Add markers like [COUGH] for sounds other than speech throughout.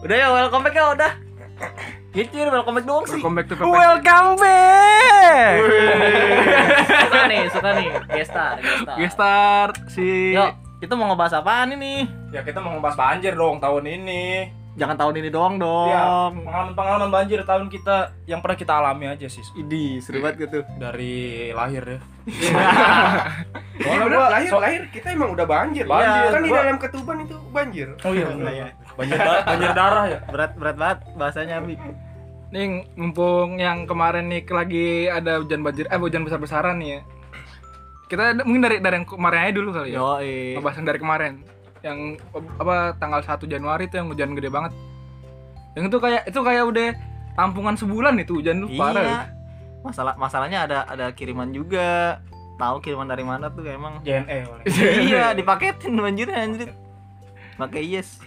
Udah ya welcome back ya udah. Gitu welcome back doang sih. Welcome back to PPS. Welcome back. suka nih, suka nih. Gestar, gestar. Gestar si Yuk, kita mau ngebahas apaan ini? Ya kita mau ngebahas banjir dong tahun ini. Jangan tahun ini doang Ya, dong. pengalaman-pengalaman banjir tahun kita yang pernah kita alami aja sih. Idi, seru banget gitu. Dari lahir ya. [LAUGHS] Iya bener, lahir lahir kita emang udah banjir. Banjir, Kan di dalam ketuban itu banjir. Oh iya, Iya. banjir, da- banjir darah ya. Berat berat banget bahasanya Abi. nih mumpung yang kemarin nih lagi ada hujan banjir eh hujan besar-besaran nih ya. Kita mungkin dari dari yang kemarin aja dulu kali ya. Yo, Ngebahas yang dari kemarin. Yang apa tanggal 1 Januari itu yang hujan gede banget. Yang itu kayak itu kayak udah tampungan sebulan itu hujan tuh parah. ya. Iya. Masalah masalahnya ada ada kiriman juga. Tahu kiriman dari mana tuh emang. JNE [LAUGHS] iya, dipaketin banjirnya anjir. Pakai yes.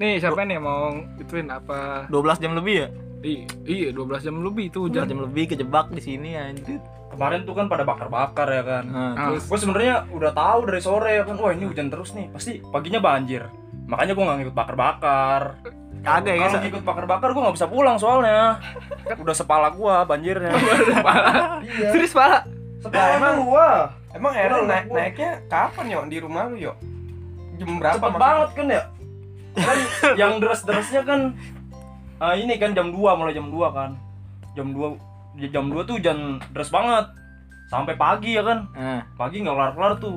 Nih, siapa nih mau ituin apa? 12 jam lebih ya? Iya, 12 jam lebih itu 12 hujan. jam lebih kejebak di sini anjir. Kemarin tuh kan pada bakar-bakar ya kan. Nah, Ah. terus Gue sebenarnya udah tahu dari sore ya kan, wah ini hujan terus nih, pasti paginya banjir. Makanya gue nggak ngikut bakar-bakar. kagak ya. Kalau ngikut bakar-bakar gue nggak bisa pulang soalnya. [LAUGHS] Udah sepala gua banjirnya. [LAUGHS] iya. Serius, Pak? Sepala emang gua. Emang Aaron naik gua- naiknya kapan yo di rumah lu yo? Jam berapa Cepet banget kan ya. Kan [LAUGHS] yang deras-derasnya kan ah, ini kan jam 2 mulai jam 2 kan. Jam 2 di jam 2 tuh hujan deras banget. Sampai pagi ya kan. Nah, Pagi nggak kelar-kelar tuh.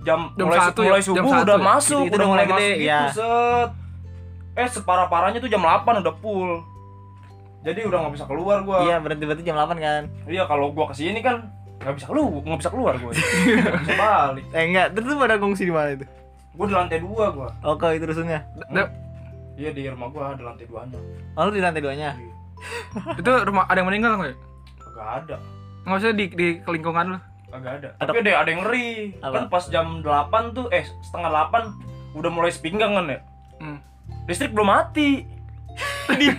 Jam, Jam mulai, satu ya? mulai Jam subuh satu udah ya? masuk, Itu- itu udah mulai mulai masuk gede, gitu, ya. set. Eh separah-parahnya tuh jam 8 udah full. Jadi udah nggak bisa keluar gua. iya berhenti-berhenti jam 8 kan. Iya kalau gua ke sini kan nggak bisa keluar, nggak bisa keluar gua. [LAUGHS] Nggak bisa balik. Eh enggak, terus pada ngungsi di mana itu? Gua di lantai dua gua. Oke, itu rusunnya. Da- Iya di rumah gua ada lantai duanya. Oh, lu di lantai duanya. itu rumah ada yang meninggal nggak ya? Kagak ada, Nggak usah di, di lingkungan lu. kagak ada. Ada- Tapi ada ada yang ngeri. Apa? Kan pas jam 8 tuh eh setengah 8 udah mulai sepinggang kan ya. Hmm. Listrik belum mati. [LAUGHS] iya.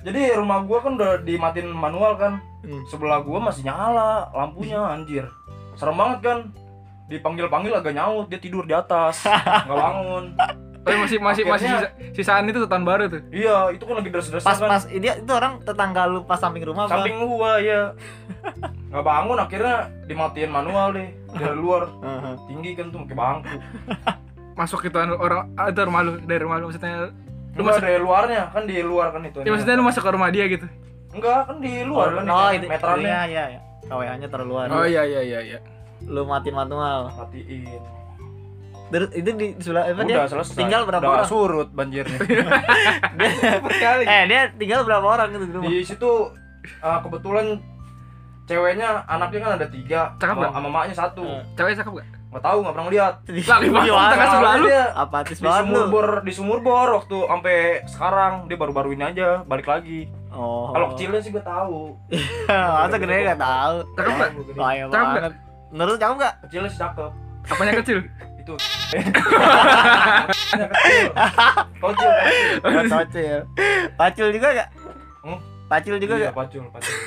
Jadi rumah gua kan udah dimatiin manual kan. Hmm. Sebelah gua masih nyala lampunya anjir. Serem banget kan. Dipanggil-panggil agak nyaut, dia tidur di atas. [LAUGHS] Nggak bangun. Oh, masih masih masih Akhirnya- sisa, sisaan itu tuh tahun baru tuh. Iya, itu kan lagi deras-derasnya Pas kan. pas dia itu orang tetangga lu pas samping rumah apa? Samping gua ya. Nggak bangun akhirnya dimatiin manual deh dari [LAUGHS] luar. Heeh. Tinggi kan tuh pakai bangku. Masuk itu anu, orang ah, itu rumah lu dari rumah lu maksudnya Lu masuk dari luarnya kan di luar kan itu. ya maksudnya lu masuk ke rumah dia gitu. Enggak, kan di luar kan oh, itu meterannya. Iya, iya, iya. KWA-nya terlalu Oh iya iya iya iya. Lu matiin manual. Matiin. Terus itu di sebelah apa dia? Selesai. Tinggal berapa Udah orang? surut banjirnya. [LAUGHS] Berkali. Eh, dia tinggal berapa orang gitu di rumah? di situ uh, kebetulan ceweknya anaknya kan ada tiga Cakep sama, sama maknya satu Eh. Cewek cakep gak? nggak tahu nggak pernah lihat Di tengah sebelah lu. dia Apatis di banget lu. sumur bor di sumur bor waktu sampai sekarang dia baru-baru ini aja balik lagi Oh. kalau kecilnya sih gue tahu Masa gede gak tahu. Cakep gak? Cakep banget. Menurut cakep gak? kecilnya sih cakep Apanya kecil? Itu kecil Pacul. Pacul juga gak? Hmm? Pacul juga iya gak? pacul pacul [LAUGHS]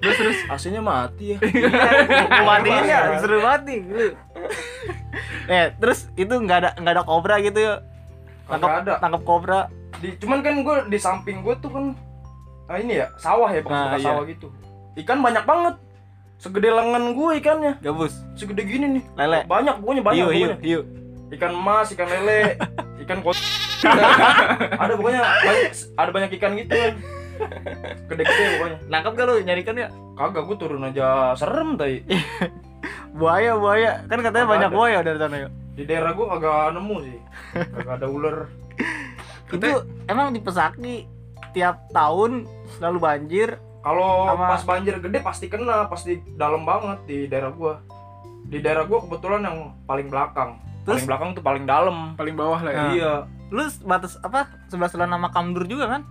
Terus terus aslinya mati ya [LAUGHS] Iya. ya? Seru banget nih. lu. Eh, terus itu nggak ada nggak ada kobra gitu ya? Kagak ada. Tangkap kobra. di, cuman kan gue di samping gue tuh kan ah ini ya sawah ya bekas Nah, iya. sawah gitu ikan banyak banget segede lengan gue ikannya Gabus. segede gini nih Lele. banyak pokoknya banyak Hiu, pokoknya hiu. ikan emas ikan lele [LAUGHS] ikan kot [LAUGHS] ada pokoknya banyak, ada banyak ikan gitu kan gede-gede pokoknya Nangkap gak lu nyarikan ya? kagak gue turun aja serem tadi [LAUGHS] Buaya, buaya. Kan katanya banyak ada. buaya dari sana ya. di daerah gue kagak nemu sih kagak ada ular Itu emang di Pesaki tiap tahun selalu banjir. Kalau Sama- pas banjir gede pasti kena pasti dalam banget di daerah gue di daerah gue kebetulan yang paling belakang Terus? paling belakang tuh paling dalam paling bawah lah ya. Nah. iya Lu batas apa? Sebelah sebelah nama Kamdur juga kan?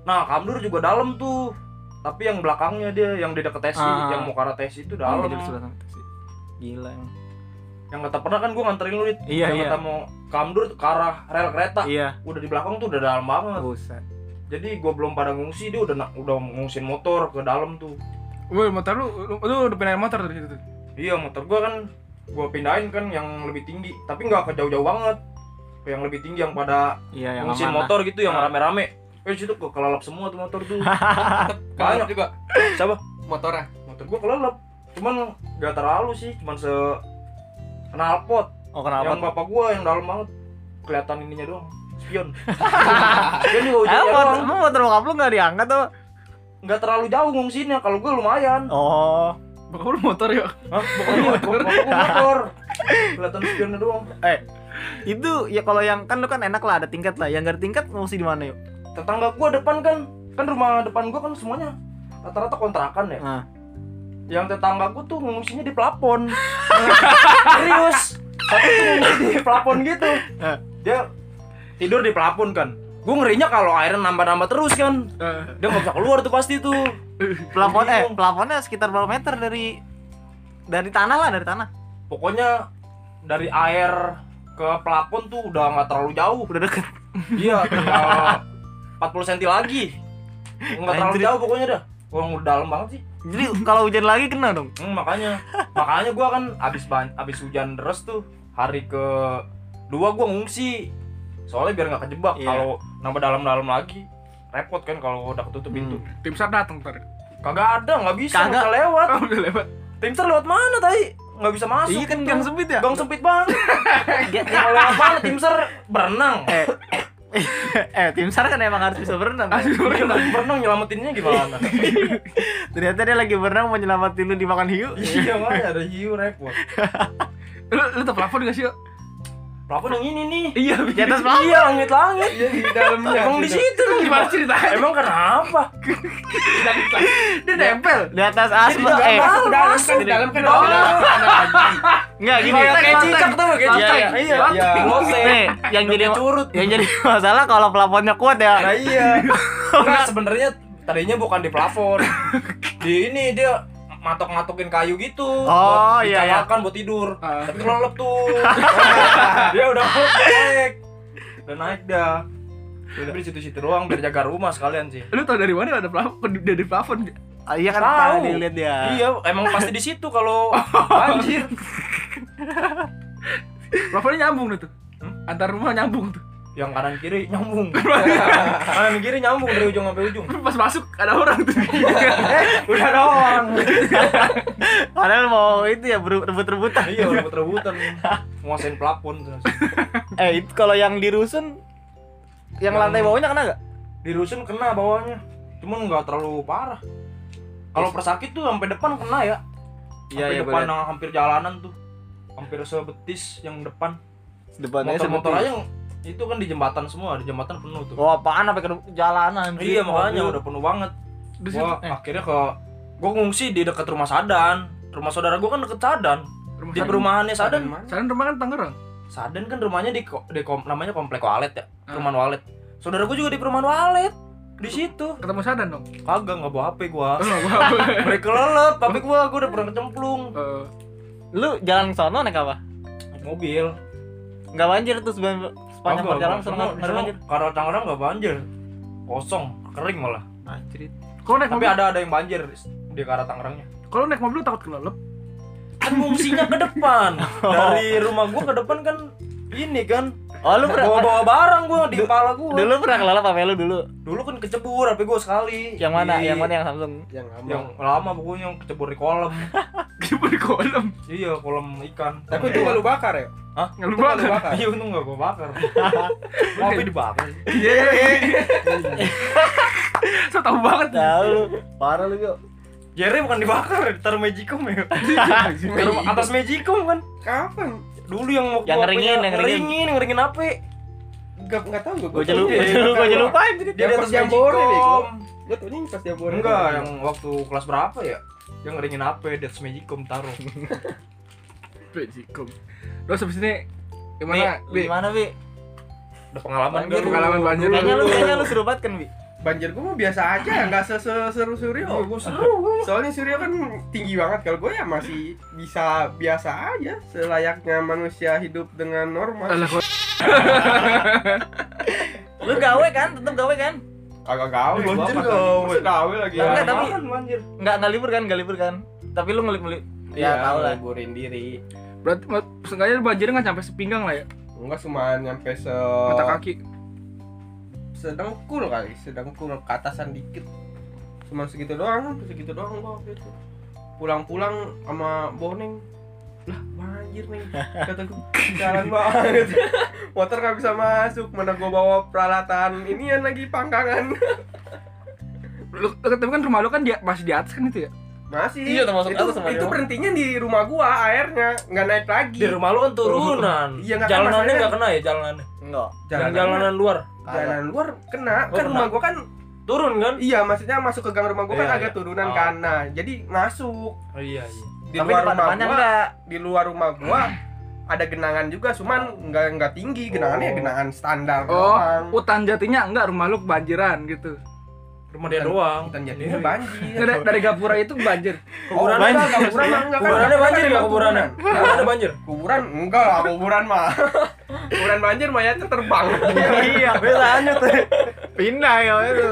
nah kamdur juga dalam tuh tapi yang belakangnya dia yang di deket tesi Ah. yang mau ke arah tesi itu Oh, dalam jadi sebelah sana sih. Gila emang. yang kata pernah kan gue nganterin lu Dit. Iya, yang iya. kata mau kamdur ke arah rel kereta Iya. udah di belakang tuh udah dalam banget Buset. Jadi gue belum pada ngungsi dia udah udah ngungsin motor ke dalam tuh. Woi, motor lu, lu, lu udah pindahin motor dari situ? Iya motor gua kan gua pindahin kan yang lebih tinggi. Tapi nggak ke jauh-jauh banget. Ke yang lebih tinggi yang pada Iya yang lah. motor gitu yang rame-rame. Eh situ gua kelelep semua tuh motor tuh [LAUGHS] Banyak. Juga. Siapa? Motornya. motor gua kelelep cuman nggak terlalu sih cuman se knalpot Oh kenapa? yang bapak gua yang dalam banget. Kelihatan ininya doang spion [LAUGHS] spion juga Eh, motor, doang emang motor bokap lu nggak diangkat tuh? nggak terlalu jauh ngungsiinnya kalau gua lumayan Oh, Bapak lu motor ya? Hah? Pokoknya bapak gua motor [LAUGHS] kelihatan spionnya doang itu ya kalau yang kan lu kan enak lah ada tingkat lah. Yang nggak ada tingkat ngungsi di mana yuk? tetangga gua depan kan kan rumah depan gua kan semuanya rata-rata kontrakan ya Nah, yang tetangga gua tuh ngungsinya di plafon [LAUGHS] serius satu tuh ngungsi di plafon gitu Eh. dia tidur di plafon kan. Gua ngerinya kalau airnya nambah-nambah terus kan. Eh, dia nggak bisa keluar tuh pasti tuh. Plafon eh plafonnya sekitar berapa meter? Dari dari tanah lah dari tanah. pokoknya dari air ke plafon tuh udah nggak terlalu jauh. Udah deket. iya [LAUGHS] tinggal 40 cm lagi. Nggak terlalu jauh pokoknya dah. Wah, udah dalam banget sih. Jadi kalau hujan lagi kena dong. Hmm, makanya. Makanya gua kan abis ban abis hujan deras tuh hari ke dua gua ngungsi soalnya biar nggak kejebak Iya. kalau nambah dalam-dalam lagi repot kan kalau udah ketutup pintu tim sar datang ntar. kagak ada nggak bisa nggak bisa lewat [LAUGHS] Oh, lewat. tim sar lewat mana tadi nggak bisa masuk Iya kan gang sempit ya. gang sempit banget [LAUGHS] kalau lewat tim sar berenang [LAUGHS] eh, eh tim sar kan emang harus bisa berenang. kan? Dia berenang. lagi berenang nyelamatinnya gimana Ternyata dia lagi berenang mau nyelamatin lu dimakan hiu. iya makanya ada hiu repot Lu lu tau plafon gak sih, yuk? Plafon yang ini nih Iya, Di atas plafon. iya langit-langit Iya di dalamnya. emang di situ Gimana ceritanya? emang kenapa [LAUGHS] Dia nempel. Di atas asma Jadi eh dalam kan masuk. di dalam kan Oh. enggak gini. kayak cicak tuh kayak Iya, cicak iya. iya yang jadi curut yang jadi masalah kalau plafonnya kuat ya. nah iya [LAUGHS] enggak sebenarnya tadinya bukan di plafon di ini dia matok-matokin kayu gitu Oh, buat iya, iya. dicalakan buat tidur Ah. tapi kelelep tuh [LAUGHS] dia udah naik udah naik dah udah di situ-situ doang biar jaga rumah sekalian sih Lu tau dari mana ada plafon dari plafon? Ah, iya kan Tahu. tadi lihat dia. iya emang pasti di situ kalau [LAUGHS] banjir Plafonnya nyambung tuh. Hmm? Antar rumah nyambung tuh. Yang kanan kiri [LAUGHS] nyambung. Kanan kiri nyambung dari ujung sampai ujung. Pas masuk ada orang tuh. [LAUGHS] udah doang [LAUGHS] Padahal mau itu ya beru- rebut-rebutan. iya rebut-rebutan. Nguasain plafon tuh. Eh, itu kalau yang di rusun yang Yang- lantai bawahnya kena gak? di rusun kena bawahnya. Cuman nggak terlalu parah. Kalau persakit tuh sampai depan kena ya. Sampai iya, depan yang hampir jalanan tuh. Hampir sebetis yang depan. Depannya motor-motor seperti- aja itu kan di jembatan semua di jembatan penuh tuh. Oh, apaan? Sampai ke jalanan? iya makanya udah penuh banget. Di situ. eh. akhirnya ke gua ngungsi di dekat rumah Sadan. Rumah saudara gua kan deket Sadan. Rumah di perumahannya Sadan Sadan. rumah kan Tangerang. Sadan kan rumahnya di, di kom- namanya komplek Walet ya Ah. perumahan Walet. Saudara gua juga di perumahan Walet di situ. Ketemu Sadan dong. kagak nggak bawa HP gua. Oh, [LAUGHS] mereka lelep tapi gua gua udah pernah kecemplung Eh, Lu jalan sono naik apa? mobil. Enggak banjir tuh sepanjang sepanjang Kagak, perjalanan sono banjir. karena Tangerang nggak banjir kosong kering malah Anjir. Kalau naik tapi mobil, ada ada yang banjir di arah Tangerangnya kalau naik mobil takut kelelep. kan fungsinya ke depan [LAUGHS] dari rumah gua ke depan kan ini kan Oh, lu pernah bawa bawa barang gua di kepala gua dulu pernah kelelep apa lu dulu? dulu kan kecebur HP gua sekali Yang mana? Di- Yang mana yang Samsung? Yang lama. yang lama pokoknya yang kecebur di kolam [LAUGHS] Gimana di kolam? iya kolam ikan Tapi itu nggak lu bakar ya? Itu nggak lu bakar. bakar. iya untung nggak gua bakar [LAUGHS] kopi dibakar Iya. [LAUGHS] So tau banget. Tahu lu. Parah lu, Yo. Jerry bukan dibakar ditaruh magicom ya [LAUGHS] taruh atas magicom kan Kapan? dulu yang mau Yang ngeringin, yang ngeringin. ngeringin ngeringin HP Enggak enggak tahu gua. Gua aja lupa, Iya, gua aja lupa, dia atas Jambore, magicom. Gua tuh ini pas dia boleh. enggak yang waktu kelas berapa ya yang ngeringin HP di atas magicom taruh Bejikom. Terus habis ini Bi, gimana? Bi? gimana, Bi? ada pengalaman Banjir. Pengalaman banjir. Kayaknya lu kayaknya lu seru banget kan, Bi? banjir gua mah biasa aja, enggak seseru Suryo. Iya, gua seru. Soalnya Suryo kan tinggi banget kalau gue ya masih bisa biasa aja selayaknya manusia hidup dengan normal. [LAUGHS] Lu gawe kan? Tetep gawe kan? Kagak gawe, Banjir gawe. gawe lagi ya. Enggak, tapi- banjir Enggak enggak libur kan? Enggak libur kan? Tapi lu ngelip ngelip Ya, tahu lah. Liburin diri. Berarti seenggaknya banjirnya nggak sampai sepinggang lah ya. Enggak cuma nyampe se Mata kaki. sedengkul kali, sedengkul ke atasan dikit. Cuma segitu doang, segitu doang gua waktu itu. Pulang-pulang sama Boneng. Lah, banjir nih. [LAUGHS] Kata gua, jalan banget. [LAUGHS] Motor gak bisa masuk, mana gua bawa peralatan inian lagi panggangan. Lu, tapi kan rumah lu kan dia masih di atas kan itu ya. Masih. Iya, termasuk itu, atas sama itu dia. berhentinya di rumah gua airnya, nggak naik lagi. Di rumah lu kan turunan. Iya, nggak jalanannya nggak kena ya jalanannya. Enggak. Yang jalanan luar Jalanan luar kena. Oh, kan kena. rumah gua kan turun kan? Iya, maksudnya masuk ke gang rumah gua kan Iya, agak iya. turunan Oh. kan. Nah, jadi masuk Oh iya iya. di Tapi luar rumah gua. enggak. Di luar rumah gua ada genangan juga, cuman nggak nggak tinggi. Genangannya ya Oh. genangan standar Oh, doang. hutan jatinya enggak rumah lu kebanjiran gitu. Rumah dia doang. Hutan jadinya banjir. Dari, dari Gapura itu banjir. Kuburannya banjir. enggak, Kuburan mah enggak kan. Kuburannya Kan banjir ada enggak kuburan. Kuburan ada banjir. Kuburan enggak lah, kuburan mah. kuburan banjir mayatnya terbang. iya, biasanya tuh. Pindah ya itu.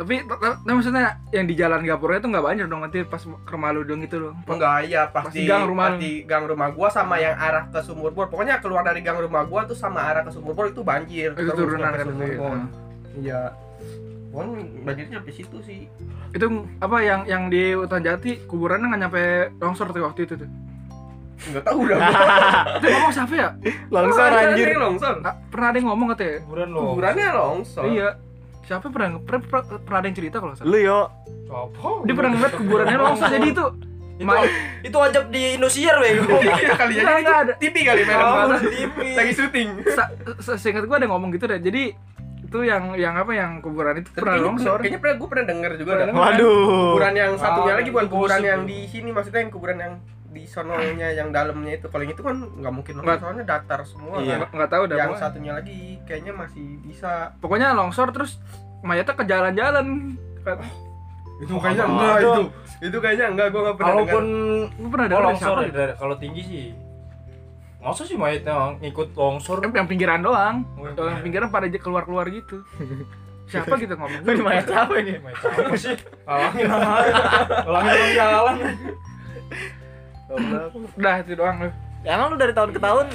Tapi, tapi maksudnya yang di jalan Gapura itu nggak banjir dong nanti pas ke rumah lu dong gitu loh. Enggak, iya pas Pas di di gang rumah di gang rumah gua sama yang arah ke Sumur Bor. Pokoknya keluar dari gang rumah gua tuh sama arah ke Sumur Bor itu banjir. Itu turunan kan Sumur itu. ya. Bor. Iya. Pokoknya banjirnya sampai situ sih. Itu apa yang yang di hutan jati kuburannya nggak nyampe longsor tuh waktu itu tuh. Enggak tahu dah. [LAUGHS] Itu ngomong siapa ya? Longsor Ada anjir. yang Longsor. Nggak, pernah ada yang ngomong katanya. Kuburan lo. Kuburannya longsor. Iya. Siapa pernah, pernah pernah pernah ada yang cerita kalau salah. Lu yo. Apa? Dia pernah ngeliat kuburannya longsor jadi itu itu itu ajab di Indosiar bego. [LAUGHS] Iya kali nggak itu ada. TV kali film. Oh, Lagi TV. syuting. Sa- se- seingat gua ada yang ngomong gitu deh. Jadi itu yang yang apa yang kuburan itu pernah Kayaknya longsor. Kayaknya pernah gue pernah denger juga Pernah denger. Waduh. Kuburan yang satunya Ah, lagi bukan itu kuburan yang di sini maksudnya yang kuburan yang di sononya yang dalamnya itu. Kalau yang itu kan nggak mungkin Nggak. longsor soalnya datar semua. Iya. kan. Nggak- tahu dah. Yang pokoknya. satunya lagi kayaknya masih bisa. Pokoknya longsor terus mayatnya ke jalan-jalan. Itu Oh, kayaknya nggak enggak ada. itu. Itu kayaknya enggak gue nggak pernah Kalaupun Gua pernah dengar dari longsor ya, dari- kalau tinggi sih. Masa sih mayatnya ngikut longsor? Yang, yang pinggiran doang. Oh, yang pinggiran pada aja keluar-keluar gitu. [LAUGHS] Siapa gitu ngomong? Di mayat siapa ini? Mayat apa sih? Alangin. Alangin orang jalan. Udah itu doang lu. Ya, emang lu dari tahun ke tahun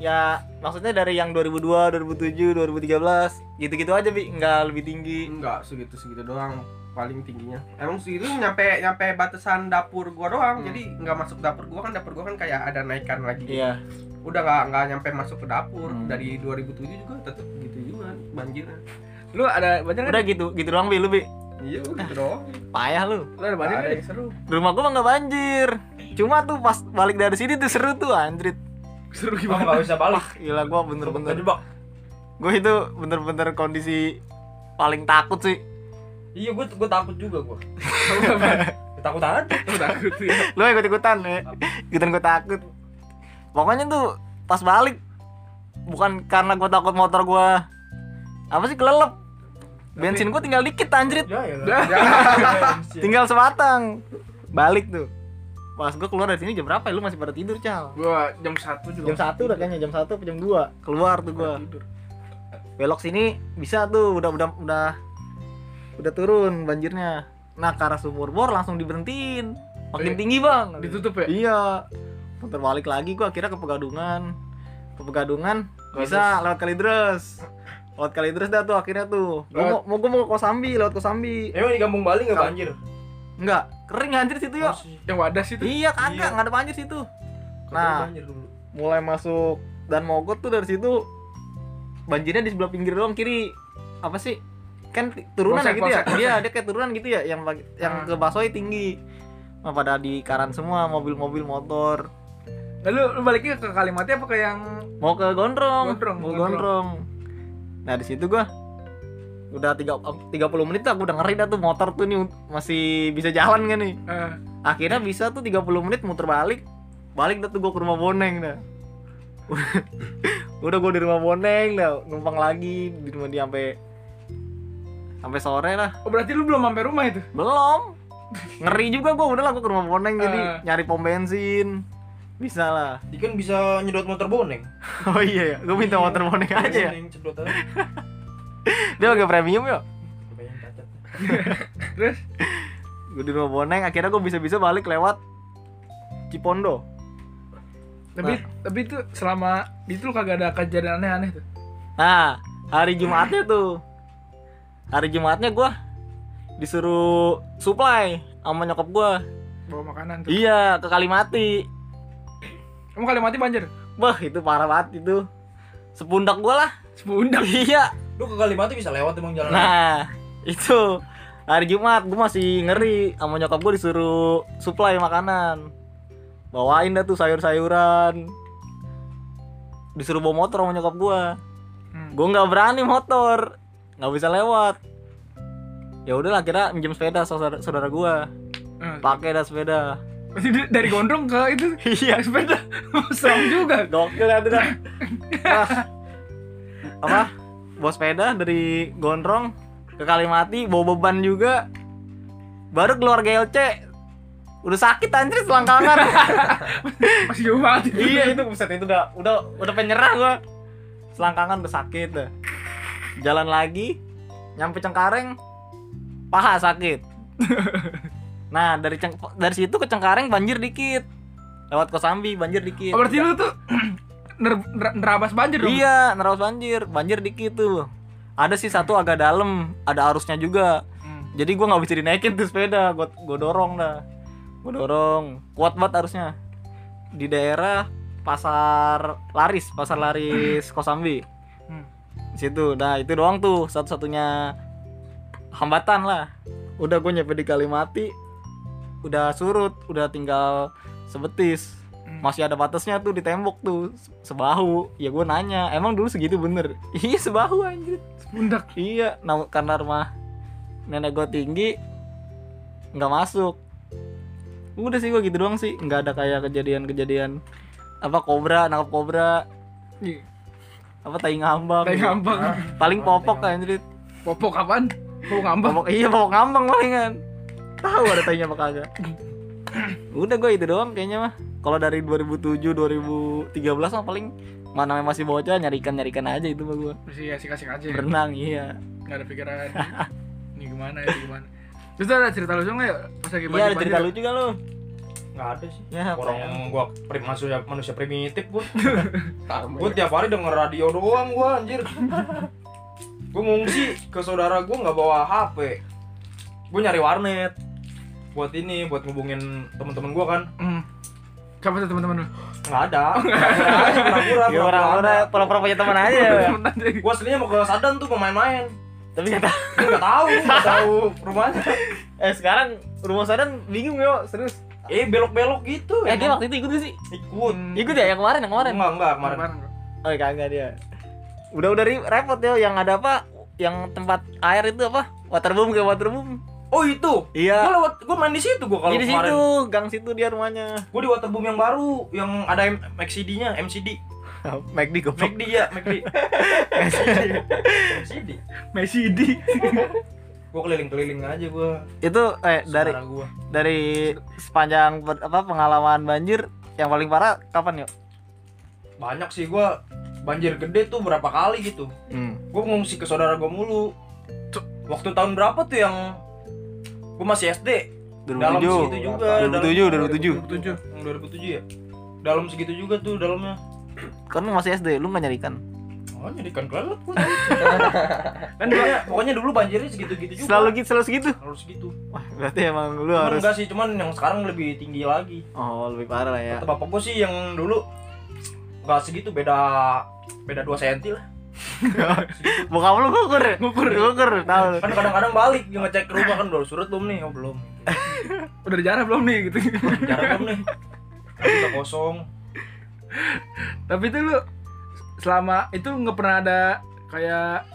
ya maksudnya dari yang 2002, 2007, 2013 gitu-gitu aja bi nggak lebih tinggi Enggak segitu segitu doang paling tingginya. Emang segitu nyampe nyampe batasan dapur gua doang. Hmm. Jadi nggak masuk dapur gua kan dapur gua kan kayak ada naikan lagi. iya Udah nggak nggak nyampe masuk ke dapur. Hmm. Dari 2007 juga tetap gitu juga banjirnya. Lu ada banjir kan? udah gitu gitu doang bi lu bi Iya gitu doang. payah lu Lu ada banjir ada seru. Rumah gua mah nggak banjir cuma tuh pas balik dari sini tuh seru tuh anjrit Seru gimana? nggak bisa balik. gila gua bener-bener Terjebak. gue itu bener-bener kondisi paling takut sih Iya, gue gue takut juga gue. [LAUGHS] takut aja. Lu takut ya. lu ikut ikutan ya ikutan gue takut. Pokoknya tuh pas balik bukan karena gue takut motor gue apa sih kelelep. Bensin gue tinggal dikit anjrit. Ya ya. Dah. tinggal sebatang. Balik tuh. Pas gue keluar dari sini jam berapa ya? Lu masih pada tidur cal? Gua jam 1 juga. jam satu udah kayaknya jam satu atau jam 2 keluar tuh gue belok sini bisa tuh udah udah udah udah turun banjirnya. Nah ke arah sumur bor langsung diberhentiin. Makin Eh, tinggi bang. Ditutup ya? iya. Muter balik lagi gua akhirnya ke pegadungan. Ke pegadungan bisa lewat kalidres. Lewat kalidres dah tuh akhirnya tuh. Gua mau, mau gua mau ke kosambi lewat kosambi. Emang di Kampung Bali nggak banjir? enggak kering anjir situ yuk. Yang wadah situ. iya kagak. Iya. nggak ada banjir situ. Nah. mulai masuk dan mogot tuh dari situ banjirnya di sebelah pinggir doang kiri. Apa sih kan turunan ya gitu ya? iya dia kayak turunan gitu ya yang yang Ah. ke Basoi tinggi. Nah, pada di karan semua mobil-mobil motor. Lalu lu baliknya ke Kalimati apa ke yang? Mau ke Gondrong. Gondrong, mau Gondrong. Gondrong. Nah di situ gua udah tiga 30 menit aku udah ngeri dah tuh motor tuh nih masih bisa jalan kan nih. Eh, akhirnya bisa tuh 30 menit muter balik. Balik dah tuh gua ke rumah boneng dah. [LAUGHS] Udah gua di rumah boneng dah numpang lagi di rumah dia sampai sampai sore lah Oh berarti lu belum sampai rumah itu? belum [LAUGHS] ngeri juga gua udah lah gua ke rumah boneng jadi Eh. nyari pom bensin bisa lah Dia kan bisa nyedot motor boneng. [LAUGHS] oh iya ya gua minta Iya. motor boneng aja ya cedot aja. [LAUGHS] dia agak premium ya. Terus gue di rumah boneng akhirnya gue bisa-bisa balik lewat Cipondo. Tapi tapi itu selama itu lu kagak ada kejadian aneh-aneh tuh. Nah, hari Jumatnya tuh. Hari Jumatnya gua disuruh supply sama nyokap gua. Bawa makanan tuh. Iya, ke Kalimati. Kamu kali mati banjir. Wah, itu parah banget itu. Sepundak gua lah. Sepundak. [LAUGHS] Iya. Lu ke Kalimati bisa lewat emang jalan. Nah, itu hari Jumat gua masih ngeri sama nyokap gua disuruh supply makanan. Bawain dah tuh sayur-sayuran. Disuruh bawa motor sama nyokap gua. Hmm. Gua nggak berani motor, nggak bisa lewat. Ya udahlah kira minjem sepeda saudara, saudara gua. Eh, Pakai dah sepeda. [LAUGHS] dari- gondrong ke itu Iya, sepeda. [LAUGHS] Serem juga. gokil tuh dah. Wah. [LAUGHS] Apa? Bawa sepeda dari Gondrong ke Kalimati, bawa beban juga. Baru keluar GLC. Udah sakit anjir selangkangan. Masih jauh banget itu. iya itu buset itu udah udah udah penyerah gua. Selangkangan udah sakit dah. Jalan lagi nyampe Cengkareng paha sakit. [LAUGHS] Nah, dari Ceng dari situ ke Cengkareng banjir dikit. Lewat Kosambi banjir dikit. Oh, berarti lu tuh [CLEARS THROAT] ner- ner- nerabas banjir dong. Iya, nerabas banjir, banjir dikit tuh. Ada sih satu agak dalam, ada arusnya juga. Hmm. Jadi gua nggak bisa dinaikin tuh sepeda, gua gua dorong dah. Gua dorong, kuat banget arusnya. Di daerah pasar laris, pasar laris Kosambi. Situ, nah itu doang tuh satu-satunya hambatan lah. Udah gue nyampe di Kalimati, udah surut, udah tinggal sebetis Hmm. masih ada batasnya tuh di tembok tuh se- sebahu ya gue nanya emang dulu segitu bener [LAUGHS] iya sebahu anjir Sepundak. iya nah, karena rumah nenek gue tinggi nggak masuk udah sih gue gitu doang sih nggak ada kayak kejadian-kejadian apa kobra nangkap kobra Iya. Apa tai ngambang Kayak ngambang. paling popok kan anjir Popok kapan? Popok ngambang. popok iya popok ngambang palingan tahu ada tainya apa kagak udah gue itu doang kayaknya mah kalau dari 2007 2013 mah paling mana masih bocah nyarikan nyarikan aja itu mah gue Masih asik-asik aja. ya. berenang iya Nggak ada pikiran. Ini gimana ya, ini gimana. Terus ada cerita lucu nggak ya pas lagi iya ada cerita lucu kan lu Nggak ada sih. ya Orang sayang. gua prim manusia manusia primitif gua. [LAUGHS] Gua ya. tiap hari denger radio doang gua anjir. Gua ngungsi ke saudara gua nggak bawa HP. Gua nyari warnet. Buat ini, buat ngubungin temen-temen gua kan. Hmm. Siapa tuh teman-teman lu? [LAUGHS] Nggak ada. Pura-pura ya pura-pura pura-pura punya teman aja ya. Temen aja. Gua aslinya mau ke Sadan tuh mau main-main. tapi Gua nggak tahu, nggak tahu [LAUGHS] rumahnya. eh sekarang rumah sadan bingung yo serius Eh belok-belok gitu. eh dia waktu itu ikut gak sih ikut. Hmm. ikut ya yang kemarin yang kemarin Enggak, enggak kemarin. Kemarin oh kagak dia udah udah ri- repot yo yang ada apa yang tempat air itu apa waterboom kayak waterboom Oh itu. iya Gua lewat gua main di situ gua kalau di kemarin. situ, gang situ dia rumahnya. Gua di Waterboom yang baru yang ada M- MCD-nya, MCD. [LAUGHS] McD goblok. McD ya, McD. MCD. Messi di. Gua keliling-keliling aja gua. Itu eh dari gua. dari sepanjang apa pengalaman banjir yang paling parah kapan yuk? Banyak sih gua banjir gede tuh berapa kali gitu. Hmm. Gua ngungsi ke saudara gua mulu. Waktu tahun berapa tuh yang gua masih SD? Dalam segitu 2007. juga. 2007, 2007. 2007. Yang 2007 ya? Dalam segitu juga tuh dalamnya. Kan lu masih SD, lu nggak nyarikan. Oh, jadi [LAUGHS] kan kelelet gua. kan pokoknya, pokoknya dulu banjirnya segitu-gitu juga. Selalu gitu, selalu segitu. harus segitu. Wah, berarti emang lu Cuman harus enggak sih, cuman yang sekarang lebih tinggi lagi. Oh, lebih parah lah ya. Kata bapak gua sih yang dulu enggak segitu beda beda 2 cm lah. Bokap lu ngukur, ngukur, ngukur, tahu. Kan kadang-kadang balik ngecek ke rumah kan udah surut belum nih? Oh, belum. [LAUGHS] Udah ada jarak belum nih gitu. Jarak belum nih? Kan udah kosong. Tapi itu lu selama itu nggak pernah ada kayak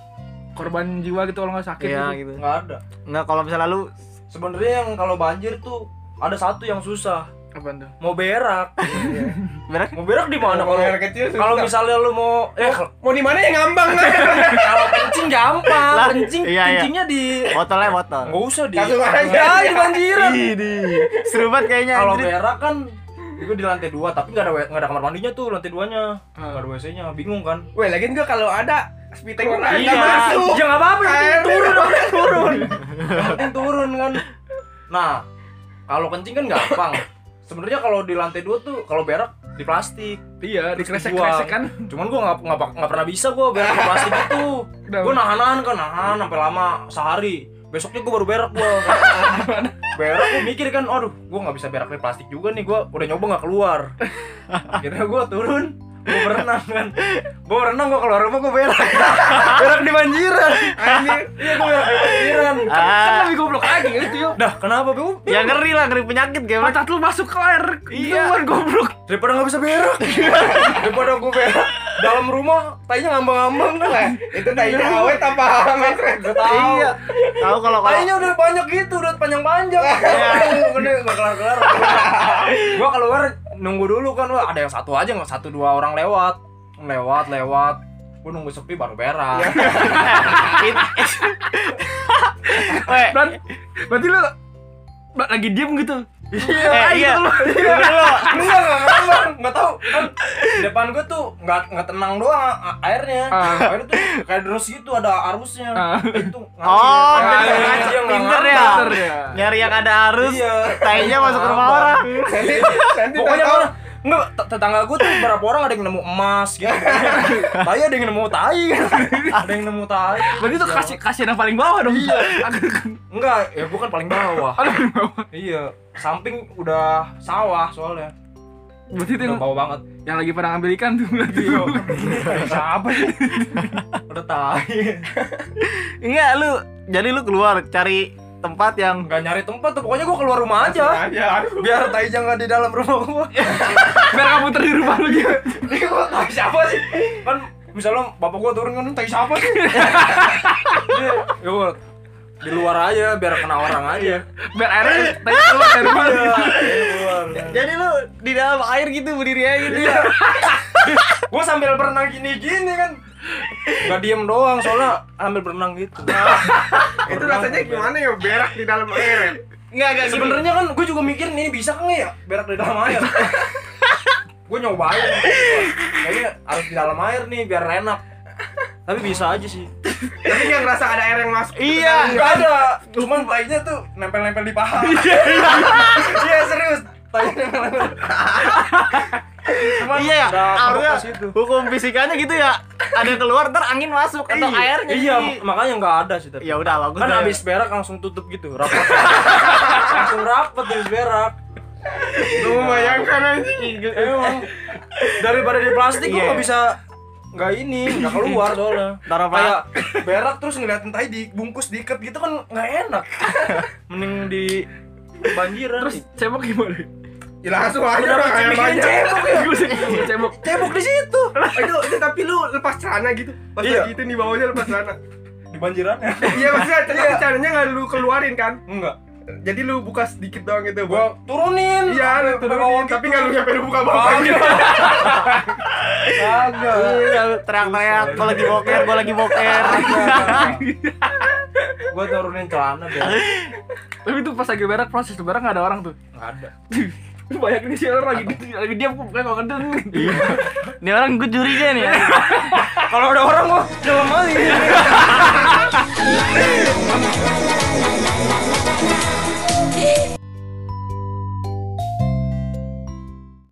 korban jiwa gitu kalau nggak sakit Iya gitu. gitu. Enggak ada. Enggak kalau misalnya lu Sebenarnya yang kalau banjir tuh ada satu yang susah. Apaan tuh? Mau berak. [LAUGHS] berak Mau berak di mana Kalau kalau misalnya lu mau eh mau di mana ya ngambang [LAUGHS] kalau kencing gampang. Lah, Kencing iya, iya. kencingnya di botolnya botol. Enggak usah di Langsung aja. Ya, di banjiran. Seru banget kayaknya. Kalau berak kan itu di lantai dua, tapi nggak ada nggak ada kamar mandinya tuh lantai duanya, Ah. nggak ada WC-nya, bingung kan? Weh, lagian gua kalau ada spiteng Iya. nggak masuk. Ya nggak apa-apa, turun, penting turun, penting turun kan. Nah, kalau kencing kan gampang, sebenarnya kalau di lantai dua tuh kalau berak di plastik Iya, Terus dikresek-kresek kan. dibuang. cuman gua nggak nggak nggak pernah bisa gua berak di plastik itu Udah. gua nahan-nahan kan nahan sampai lama sehari besoknya gua baru berak gua [LAUGHS] berak gua mikir kan aduh gua nggak bisa berak di plastik juga nih gua udah nyoba nggak keluar akhirnya gua turun gua berenang kan gua berenang gua keluar rumah gua berak [LAUGHS] berak di banjiran Anjir. iya gua berak di banjiran Kan Ah, lebih goblok lagi itu yuk. dah kenapa bu ya ngeri lah, ngeri penyakit game. Mata lu masuk ke air. Iya. Duluan goblok. daripada nggak bisa berak [LAUGHS] daripada gua berak dalam rumah tainya ngambang-ngambang kan itu tadinya awet apa? Gak tahu. Iya. Tahu kalau kalau Kayaknya udah banyak gitu, udah panjang-panjang. Gede, gak kelar-kelar. Gua keluar nunggu dulu kan, wah ada yang satu aja nggak satu dua orang lewat, lewat lewat. Gua nunggu sepi baru berak. Weh, [LAUGHS] Dan berarti lu lagi diem gitu. Eh, iya. Tunggu dulu. Enggak, enggak ngambang, enggak tahu. Kan depan gua tuh enggak enggak tenang doang airnya. Airnya tuh kayak deras gitu ada arusnya. Ah. Itu Oh, pinter, dia nggak pinter ya. ya. Nyari yang ada arus, Iya. tainya masuk ke rumah orang. [LAUGHS] Pokoknya? Enggak, tetangga gue tuh berapa orang ada yang nemu emas gitu. [LAUGHS] tai ada yang nemu tai kan. ada yang nemu tai. Berarti itu kasih kasih yang paling bawah dong. Iya. Enggak, ya gue kan paling bawah. Ada paling bawah. iya, samping udah sawah soalnya. Berarti itu Udah yang, bawah banget. yang lagi pada ngambil ikan tuh berarti. Tai siapa sih? udah tai. Enggak lu, jadi lu keluar cari tempat yang Enggak nyari tempat tuh, pokoknya gue keluar rumah aja. Aja. Biar tai jangan di dalam rumah gue. [LAUGHS] Biar kamu di rumah lu gitu. Ini gue tai siapa sih? Kan misalnya bapak gue turun kan tai siapa sih? Ya gua di luar aja biar kena orang aja. Biar airnya tadi keluar dari rumah. Iya. Jadi lu di dalam air gitu berdiri aja gitu ya. gue sambil berenang gini-gini kan Gak diem doang soalnya sambil berenang gitu Itu rasanya gimana ya berak di dalam air? ya? Enggak, enggak gini. sebenarnya kan gue juga mikir ini bisa kan ya berak di dalam air [LAUGHS] gue nyobain kayaknya harus di dalam air nih biar enak tapi bisa aja sih Tapi nggak ngerasa ada air yang masuk. Iya. nggak ada cuman tainya tuh nempel-nempel di paha iya [LAUGHS] serius tainya nempel-nempel [LAUGHS] cuman Iya ya, harusnya hukum fisikanya gitu ya. Ada yang keluar ntar angin masuk atau Iya, airnya. iya jadi- makanya nggak ada sih tapi Ya udah bagus. kan dah. abis berak langsung tutup gitu rapat [LAUGHS] langsung rapat abis berak Lu membayangkan anjing. emang daripada di plastik gua Iya. nggak bisa nggak ini nggak keluar soalnya [LAUGHS] Taruh kayak berak terus ngeliatin tai dibungkus diikat gitu kan nggak enak [LAUGHS] mending di banjiran Terus cebok gimana? Ya langsung aja orang air bikin banyak. cebok ya Cebok. cebok di situ Oh, itu itu tapi lu lepas celana gitu. Pas Iya. lagi itu nih bawahnya lepas celana. di banjiran ya Iya maksudnya tapi celananya nggak lu keluarin kan? enggak Jadi lu buka sedikit doang gitu. gua turunin Iya, lu turunin, tapi gitu. nggak lu sampai lu buka bawah gitu. kagak Iya, teriak-teriak, gua lagi boker, gua lagi boker. gua turunin celana biar Tapi itu pas lagi berak proses berak nggak ada orang tuh. nggak ada [LAUGHS] Lu bayangin sih orang lagi lagi diam kok kayak kok ngeden. Ini orang gue curiga nih. [LAUGHS] kalau ada orang gua dalam [LAUGHS] aja